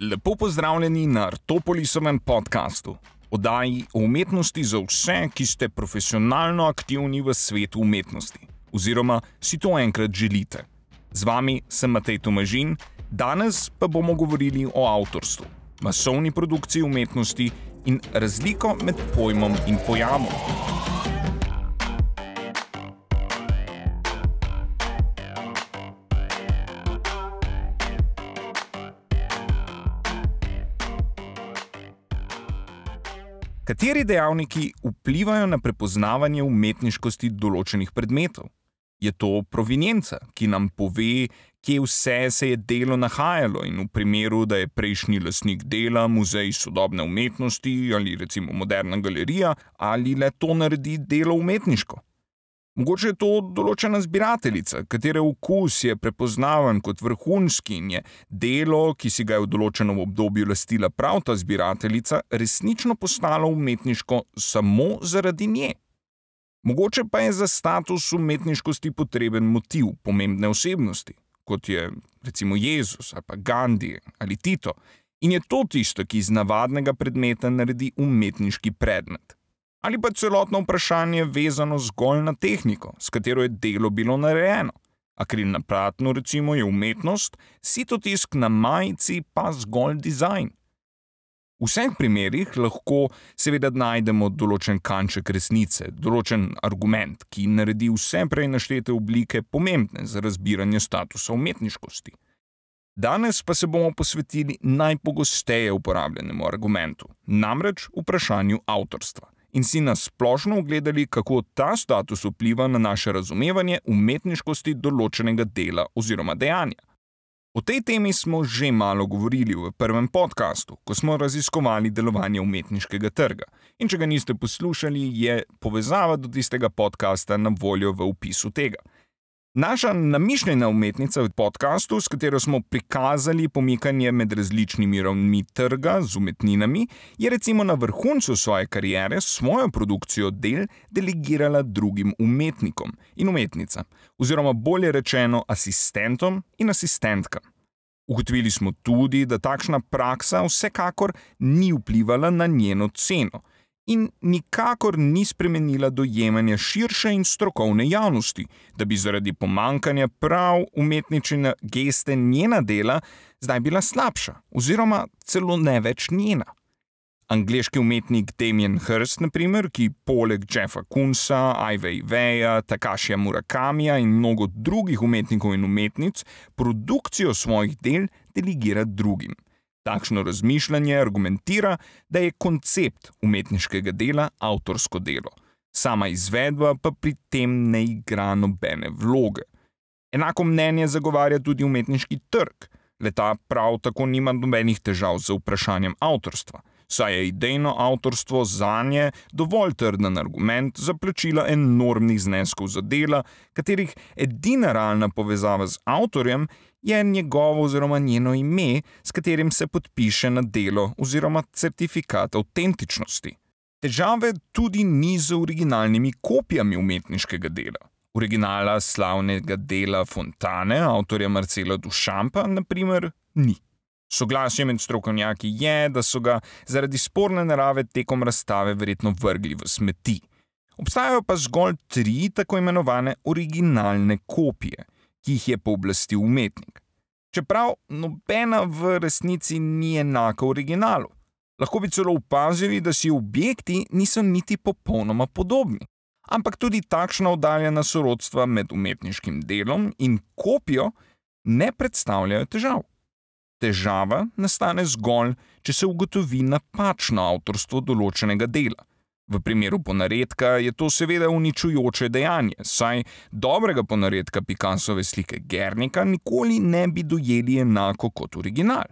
Lepo pozdravljeni na Artopolisovem podkastu, oddaji o umetnosti za vse, ki ste profesionalno aktivni v svetu umetnosti, oziroma si to enkrat želite. Z vami sem Matej Tomažin, danes pa bomo govorili o avtorstvu, masovni produkciji umetnosti in razliko med pojmom in pojamom. Kateri dejavniki vplivajo na prepoznavanje umetniškosti določenih predmetov? Je to provenienca, ki nam pove, kje vse se je delo nahajalo, in v primeru, da je prejšnji lastnik dela muzej sodobne umetnosti ali recimo moderna galerija, ali le to naredi delo umetniško? Mogoče je to določena zbirateljica, katere okus je prepoznaven kot vrhunski in je delo, ki si ga je v določenem obdobju lastila prav ta zbirateljica, resnično postalo umetniško samo zaradi nje. Mogoče pa je za status umetniškosti potreben motiv pomembne osebnosti, kot je recimo Jezus ali pa Gandhi ali Tito, in je to tisto, ki iz navadnega predmeta naredi umetniški predmet ali pa celotno vprašanje vezano zgolj na tehniko, s katero je delo bilo narejeno. Akril na platnu, recimo, je umetnost, sitotisk na majici pa zgolj dizajn. V vseh primerih lahko seveda najdemo določen kanček resnice, določen argument, ki naredi vse prej naštete oblike pomembne za razbiranje statusa umetniškosti. Danes pa se bomo posvetili najpogosteje uporabljenemu argumentu, namreč vprašanju avtorstva in si na splošno ogledali, kako ta status vpliva na naše razumevanje umetniškosti določenega dela oziroma dejanja. O tej temi smo že malo govorili v prvem podkastu, ko smo raziskovali delovanje umetniškega trga. In če ga niste poslušali, je povezava do tistega podcasta na voljo v opisu tega. Naša namišljena umetnica v podkastu, s katero smo prikazali pomikanje med različnimi ravnmi trga z umetninami, je recimo na vrhuncu svoje kariere svojo produkcijo del delegirala drugim umetnikom in umetnicam, oziroma bolje rečeno asistentom in asistentkam. Ugotovili smo tudi, da takšna praksa vsekakor ni vplivala na njeno ceno in nikakor ni spremenila dojemanja širše in strokovne javnosti, da bi zaradi pomankanja prav umetničine geste njena dela zdaj bila slabša, oziroma celo ne več njena. Angliški umetnik Damien Hirst, naprimer, ki poleg Jeffa Kunsa, Ivey Veja, Takashija Murakamija in mnogo drugih umetnikov in umetnic produkcijo svojih del delegira drugim. Takšno razmišljanje argumentira, da je koncept umetniškega dela avtorsko delo, sama izvedba pa pri tem ne igra nobene vloge. Enako mnenje zagovarja tudi umetniški trg, leta prav tako nima nobenih težav z vprašanjem avtorstva, saj je idejno avtorstvo za nje dovolj trden argument za plačila enormnih zneskov za dela, katerih edina realna povezava z avtorjem je njegovo oziroma njeno ime, s katerim se podpiše na delo oziroma certifikat avtentičnosti. Težave tudi ni z originalnimi kopijami umetniškega dela. Originala slavnega dela Fontane, avtorja Marcela Dušampa, naprimer, ni. Soglasje med strokovnjaki je, da so ga zaradi sporne narave tekom razstave verjetno vrgli v smeti. Obstajajo pa zgolj tri tako imenovane originalne kopije ki jih je pooblastil umetnik. Čeprav nobena v resnici ni enaka originalu, lahko bi celo opazili, da si objekti niso niti popolnoma podobni. Ampak tudi takšna oddaljena sorodstva med umetniškim delom in kopijo ne predstavljajo težav. Težava nastane zgolj, če se ugotovi napačno avtorstvo določenega dela. V primeru ponaredka je to seveda uničujoče dejanje, saj dobrega ponaredka Picassove slike Gernika nikoli ne bi dojeli enako kot original.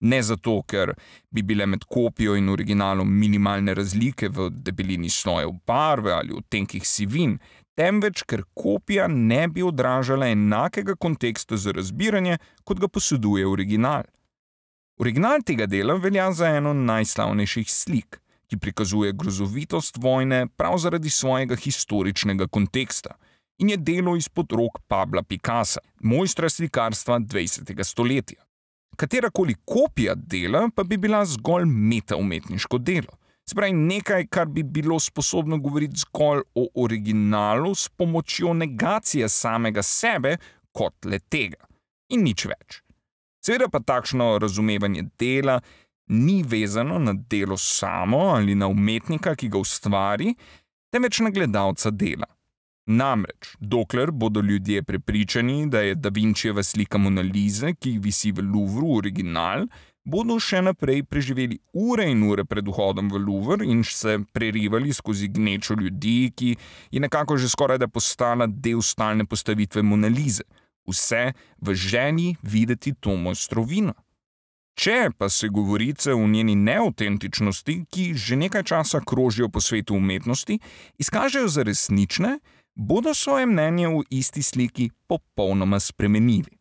Ne zato, ker bi bile med kopijo in originalom minimalne razlike v debelini slojev barve ali v tenkih sivin, temveč ker kopija ne bi odražala enakega konteksta za razbiranje, kot ga posuduje original. Original tega dela velja za eno najslavnejših slik ki prikazuje grozovitost vojne prav zaradi svojega historičnega konteksta in je delo izpod rok Pabla Picasa, mojstra slikarstva 20. stoletja. katerakoli kopija dela pa bi bila zgolj metaumetniško delo. Spravi nekaj, kar bi bilo sposobno govoriti zgolj o originalu s pomočjo negacije samega sebe kot le tega. In nič več. Seveda pa takšno razumevanje dela ni vezano na delo samo ali na umetnika, ki ga ustvari, temveč na gledalca dela. Namreč, dokler bodo ljudje prepričani, da je Da Vinčijeva slika Monalize, ki visi v Louvru, original, bodo še naprej preživeli ure in ure pred vhodom v Louvre in se prerivali skozi gnečo ljudi, ki je nekako že skoraj da postala del stalne postavitve Monalize. Vse v želji videti to mojstrovino. Če pa se govorice o njeni neautentičnosti, ki že nekaj časa krožijo po svetu umetnosti, izkažejo za resnične, bodo svoje mnenje v isti sliki popolnoma spremenili.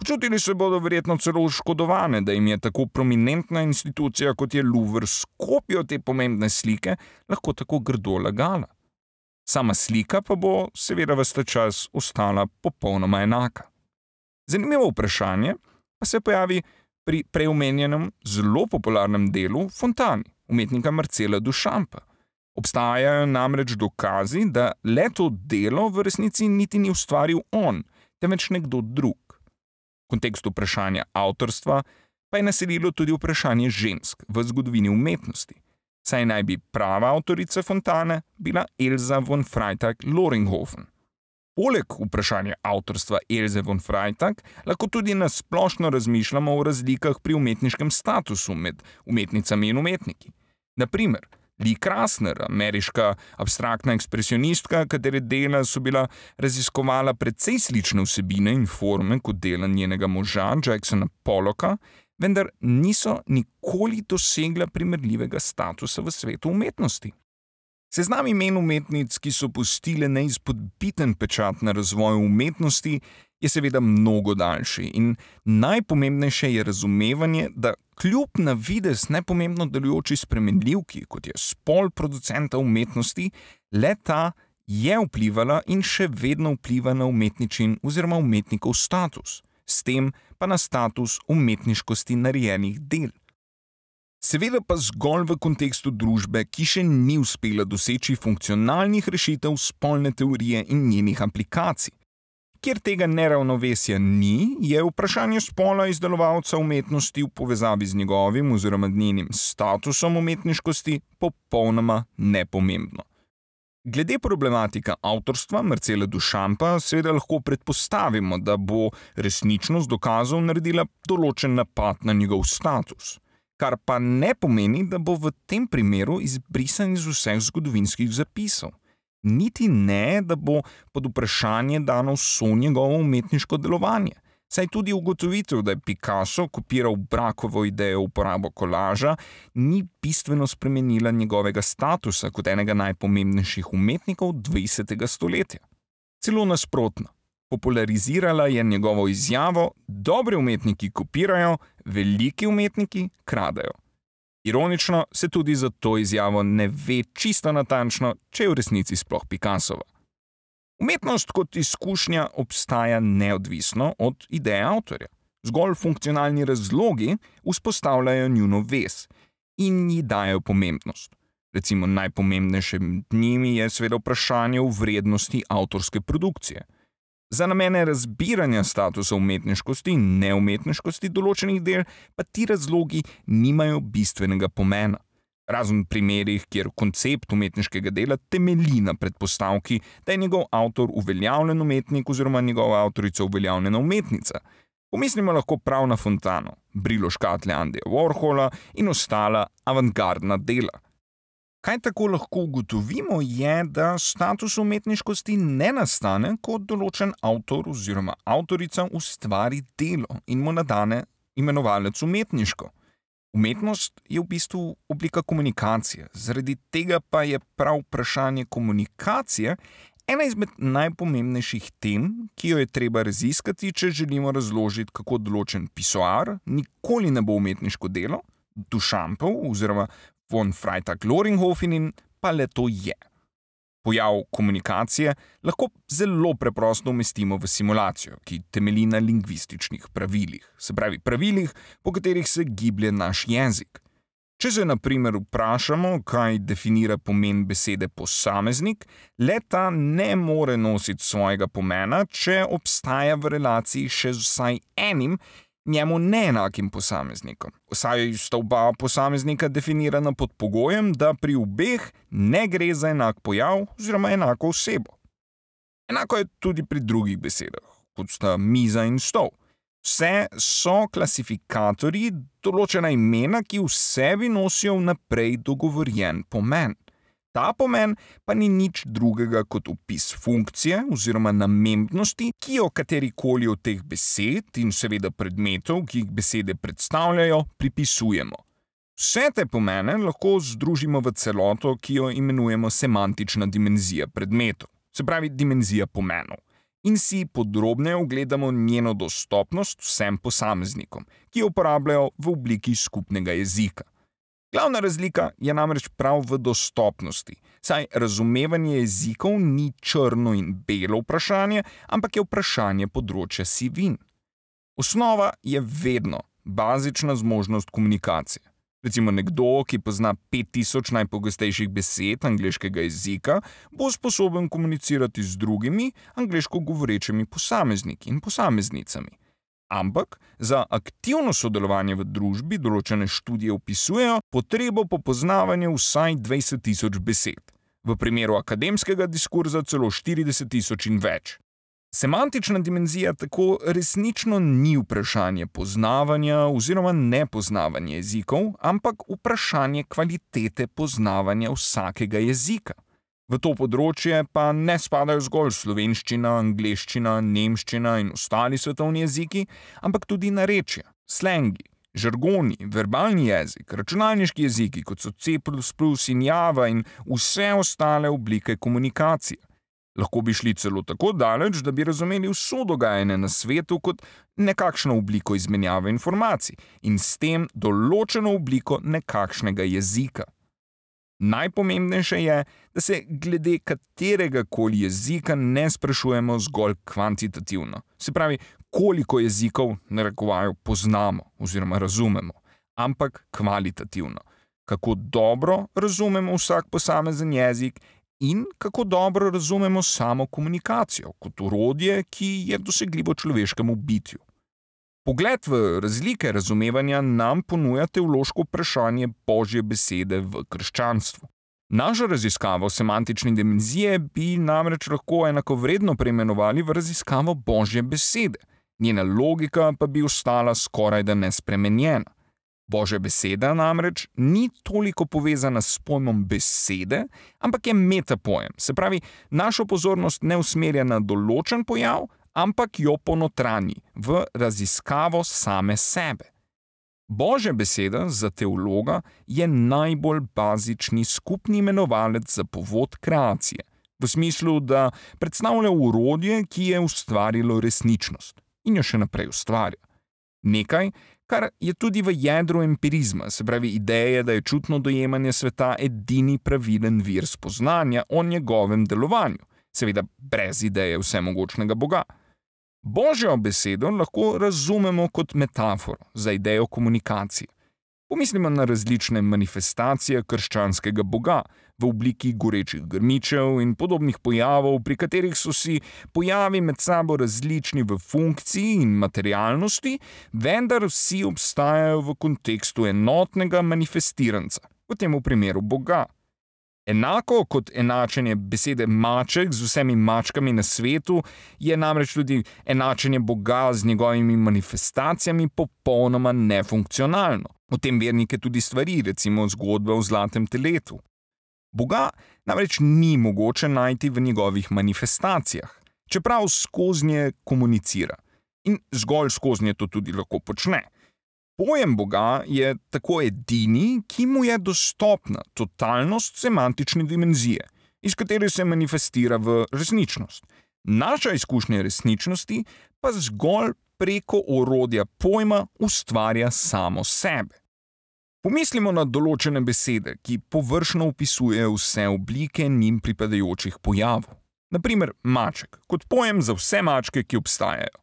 Počutili se bodo verjetno celo oškodovane, da jim je tako prominentna institucija kot je Louvre s kopijo te pomembne slike lahko tako grdo lagala. Sama slika pa bo, seveda, vse čas ostala popolnoma enaka. Zanimivo vprašanje pa se pojavi pri preomenjenem, zelo popularnem delu Fontani, umetnika Marcela Dušampa. Obstajajo namreč dokazi, da le to delo v resnici niti ni ustvaril on, temveč nekdo drug. V kontekstu vprašanja avtorstva pa je naselilo tudi vprašanje žensk v zgodovini umetnosti, saj naj bi prava avtorica Fontane bila Elza von Freitag Loringhofen. Poleg vprašanja avtorstva Elze von Freitag lahko tudi na splošno razmišljamo o razlikah pri umetniškem statusu med umetnicami in umetniki. Naprimer, Lee Krasner, ameriška abstraktna ekspresionistka, katere dela so bila raziskovala precej slične vsebine in forme kot dela njenega moža Jacksona Pollocka, vendar niso nikoli dosegla primerljivega statusa v svetu umetnosti. Seznam imen umetnic, ki so pustile neizpodbiten pečat na razvoju umetnosti, je seveda mnogo daljši in najpomembnejše je razumevanje, da kljub na vides nepomembno delujoči spremenljivki, kot je spol producenta umetnosti, le ta je vplivala in še vedno vpliva na umetničin oziroma umetnikov status, s tem pa na status umetniškosti narejenih del. Seveda pa zgolj v kontekstu družbe, ki še ni uspela doseči funkcionalnih rešitev spolne teorije in njenih aplikacij. Kjer tega neravnovesja ni, je vprašanje spola izdelovalca umetnosti v povezavi z njegovim oziroma njenim statusom umetniškosti popolnoma nepomembno. Glede problematika avtorstva Marcela Dušampa seveda lahko predpostavimo, da bo resničnost dokazov naredila določen napad na njegov status, kar pa ne pomeni, da bo v tem primeru izbrisan iz vseh zgodovinskih zapisov niti ne, da bo pod vprašanje dano vso njegovo umetniško delovanje. Saj tudi ugotovitev, da je Picasso kopiral brakovo idejo uporabo kolaža, ni bistveno spremenila njegovega statusa kot enega najpomembnejših umetnikov 20. stoletja. Celo nasprotno, popularizirala je njegovo izjavo: Dobri umetniki kopirajo, veliki umetniki kradejo. Ironično se tudi za to izjavo ne ve čisto natančno, če je v resnici sploh Picassova. Umetnost kot izkušnja obstaja neodvisno od ideje avtorja. Zgolj funkcionalni razlogi vzpostavljajo njuno vez in ji dajo pomembnost. Recimo najpomembnejše med njimi je seveda vprašanje o vrednosti avtorske produkcije. Za namene razbiranja statusa umetniškosti in neumetniškosti določenih del pa ti razlogi nimajo bistvenega pomena. Razen v primerih, kjer koncept umetniškega dela temelji na predpostavki, da je njegov avtor uveljavljen umetnik oziroma njegova avtorica uveljavljena umetnica. Pomislimo lahko prav na Fontano, Brilo škatle Andeja Warhola in ostala avantgardna dela. Kaj tako lahko ugotovimo, je, da status umetniškosti ne nastane, ko določen avtor oziroma avtorica ustvari delo in mu nadane imenovalec umetniško. Umetnost je v bistvu oblika komunikacije, zaradi tega pa je prav vprašanje komunikacije ena izmed najpomembnejših tem, ki jo je treba raziskati, če želimo razložiti, kako določen pisoar nikoli ne bo umetniško delo, dušampov oziroma von Freitag Loringhofen in pa le to je. Pojav komunikacije lahko zelo preprosto umestimo v simulacijo, ki temelji na lingvističnih pravilih, se pravi pravilih, po katerih se giblje naš jezik. Če se, na primer, vprašamo, kaj definira pomen besede posameznik, le ta ne more nositi svojega pomena, če obstaja v relaciji še z vsaj enim njemu neenakim posameznikom. Vsaj sta oba posameznika definirana pod pogojem, da pri obeh ne gre za enak pojav oziroma enako osebo. Enako je tudi pri drugih besedah, kot sta miza in stol. Vse so klasifikatorji, določena imena, ki v sebi nosijo vnaprej dogovorjen pomen. Ta pomen pa ni nič drugega kot opis funkcije oziroma namembnosti, ki jo katerikoli od teh besed in seveda predmetov, ki jih besede predstavljajo, pripisujemo. Vse te pomene lahko združimo v celoto, ki jo imenujemo semantična dimenzija predmetov, se pravi dimenzija pomenov, in si podrobneje ogledamo njeno dostopnost vsem posameznikom, ki jo uporabljajo v obliki skupnega jezika. Glavna razlika je namreč prav v dostopnosti, saj razumevanje jezikov ni črno in belo vprašanje, ampak je vprašanje področja sivin. Osnova je vedno bazična zmožnost komunikacije. Recimo nekdo, ki pozna 5000 najpogostejših besed angliškega jezika, bo sposoben komunicirati z drugimi angliško govorečimi posamezniki in posameznicami ampak za aktivno sodelovanje v družbi določene študije opisujejo potrebo po poznavanju vsaj 20 tisoč besed, v primeru akademskega diskurza celo 40 tisoč in več. Semantična dimenzija tako resnično ni vprašanje poznavanja oziroma nepoznavanja jezikov, ampak vprašanje kvalitete poznavanja vsakega jezika. V to področje pa ne spadajo zgolj slovenščina, angliščina, nemščina in ostali svetovni jeziki, ampak tudi narečja, slengi, žargoni, verbalni jezik, računalniški jeziki kot so C, in Java in vse ostale oblike komunikacije. Lahko bi šli celo tako daleč, da bi razumeli vso dogajanje na svetu kot nekakšno obliko izmenjave informacij in s tem določeno obliko nekakšnega jezika. Najpomembnejše je, da se glede katerega koli jezika ne sprašujemo zgolj kvantitativno, se pravi, koliko jezikov narekovajo poznamo oziroma razumemo, ampak kvalitativno, kako dobro razumemo vsak posamezen jezik in kako dobro razumemo samo komunikacijo kot urodje, ki je dosegljivo človeškemu bitju. Pogled v razlike razumevanja nam ponuja teološko vprašanje Božje besede v krščanstvu. Našo raziskavo semantične dimenzije bi namreč lahko enakovredno preimenovali v raziskavo Božje besede, njena logika pa bi ostala skoraj da nespremenjena. Božja beseda namreč ni toliko povezana s pojmom besede, ampak je metapojem, se pravi, našo pozornost ne usmerja na določen pojav, ampak jo ponotrani v raziskavo same sebe. Božja beseda za teologa je najbolj bazični skupni imenovalec za povod kreacije, v smislu, da predstavlja urodje, ki je ustvarilo resničnost in jo še naprej ustvarja. Nekaj, kar je tudi v jedru empirizma, se pravi ideje, da je čutno dojemanje sveta edini pravilen vir spoznanja o njegovem delovanju, seveda brez ideje vsemogočnega Boga. Božjo besedo lahko razumemo kot metaforo za idejo komunikacije. Pomislimo na različne manifestacije krščanskega boga v obliki gorečih grmičev in podobnih pojavov, pri katerih so si pojavi med sabo različni v funkciji in materialnosti, vendar vsi obstajajo v kontekstu enotnega manifestiranca, v tem primeru boga. Enako kot enačenje besede maček z vsemi mačkami na svetu, je namreč tudi enačenje Boga z njegovimi manifestacijami popolnoma nefunkcionalno. O tem vernike tudi stvari, recimo zgodba o zlatem teletu. Boga namreč ni mogoče najti v njegovih manifestacijah, čeprav skozi nje komunicira in zgolj skozi nje to tudi lahko počne. Pojem Boga je tako edini, ki mu je dostopna totalnost semantične dimenzije, iz katere se manifestira v resničnost. Naša izkušnja resničnosti pa zgolj preko orodja pojma ustvarja samo sebe. Pomislimo na določene besede, ki površno opisujejo vse oblike njim pripadajočih pojavov. Naprimer, maček, kot pojem za vse mačke, ki obstajajo.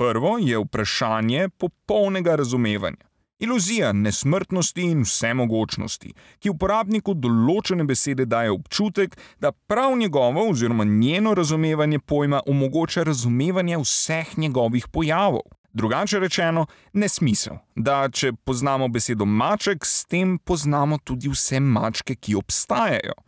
Prvo je vprašanje popolnega razumevanja, iluzija nesmrtnosti in vsemogočnosti, ki uporabniku določene besede daje občutek, da prav njegovo oziroma njeno razumevanje pojma omogoča razumevanje vseh njegovih pojavov. Drugače rečeno, nesmisel, da če poznamo besedo maček, s tem poznamo tudi vse mačke, ki obstajajo.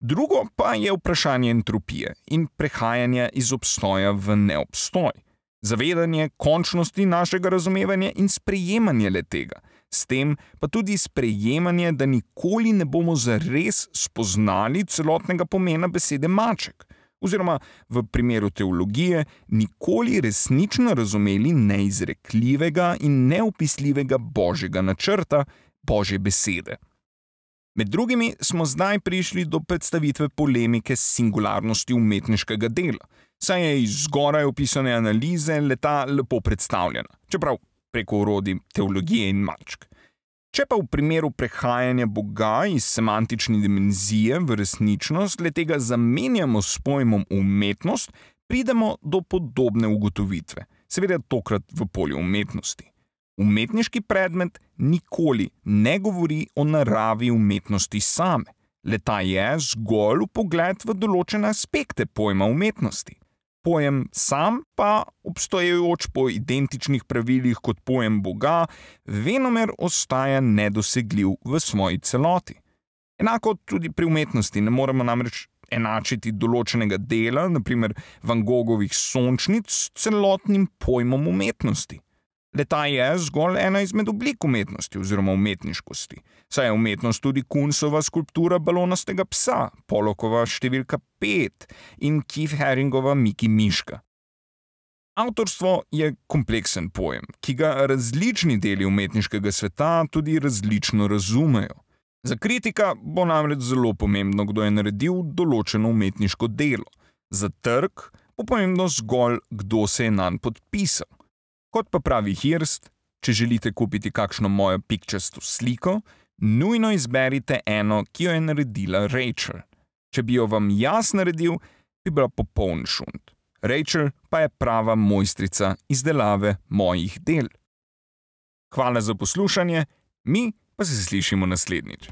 Drugo pa je vprašanje entropije in prehajanja iz obstoja v neobstoj. Zavedanje končnosti našega razumevanja in sprejemanje le tega, s tem pa tudi sprejemanje, da nikoli ne bomo zares spoznali celotnega pomena besede maček. Oziroma v primeru teologije nikoli resnično razumeli neizrekljivega in neopisljivega božjega načrta, božje besede. Med drugimi smo zdaj prišli do predstavitve polemike s singularnosti umetniškega dela, saj je iz zgoraj opisane analize leta lepo predstavljena, čeprav preko urodij teologije in mačk. Če pa v primeru prehajanja Boga iz semantične dimenzije v resničnost le tega zamenjamo s pojmom umetnost, pridemo do podobne ugotovitve, seveda tokrat v polju umetnosti. Umetniški predmet nikoli ne govori o naravi umetnosti same, le ta je zgolj pogled v določene aspekte pojma umetnosti pojem sam pa, obstojajoč po identičnih pravilih kot pojem Boga, venomer ostaja nedosegljiv v svoji celoti. Enako tudi pri umetnosti ne moremo namreč enačiti določenega dela, naprimer Van Gogovih sončnic, s celotnim pojmom umetnosti. Leta je zgolj ena izmed oblik umetnosti oziroma umetniškosti. Saj je umetnost tudi Kunsova skulptura balonastega psa, Polokova številka 5 in Keith Haringova Miki Miška. Avtorstvo je kompleksen pojem, ki ga različni deli umetniškega sveta tudi različno razumejo. Za kritika bo namreč zelo pomembno, kdo je naredil določeno umetniško delo, za trg bo pomembno zgolj, kdo se je nanj podpisal. Kot pa pravi Hirst, če želite kupiti kakšno mojo pikčasto sliko, nujno izberite eno, ki jo je naredila Rachel. Če bi jo vam jaz naredil, bi bila popoln šund. Rachel pa je prava mojstrica izdelave mojih del. Hvala za poslušanje, mi pa se slišimo naslednjič.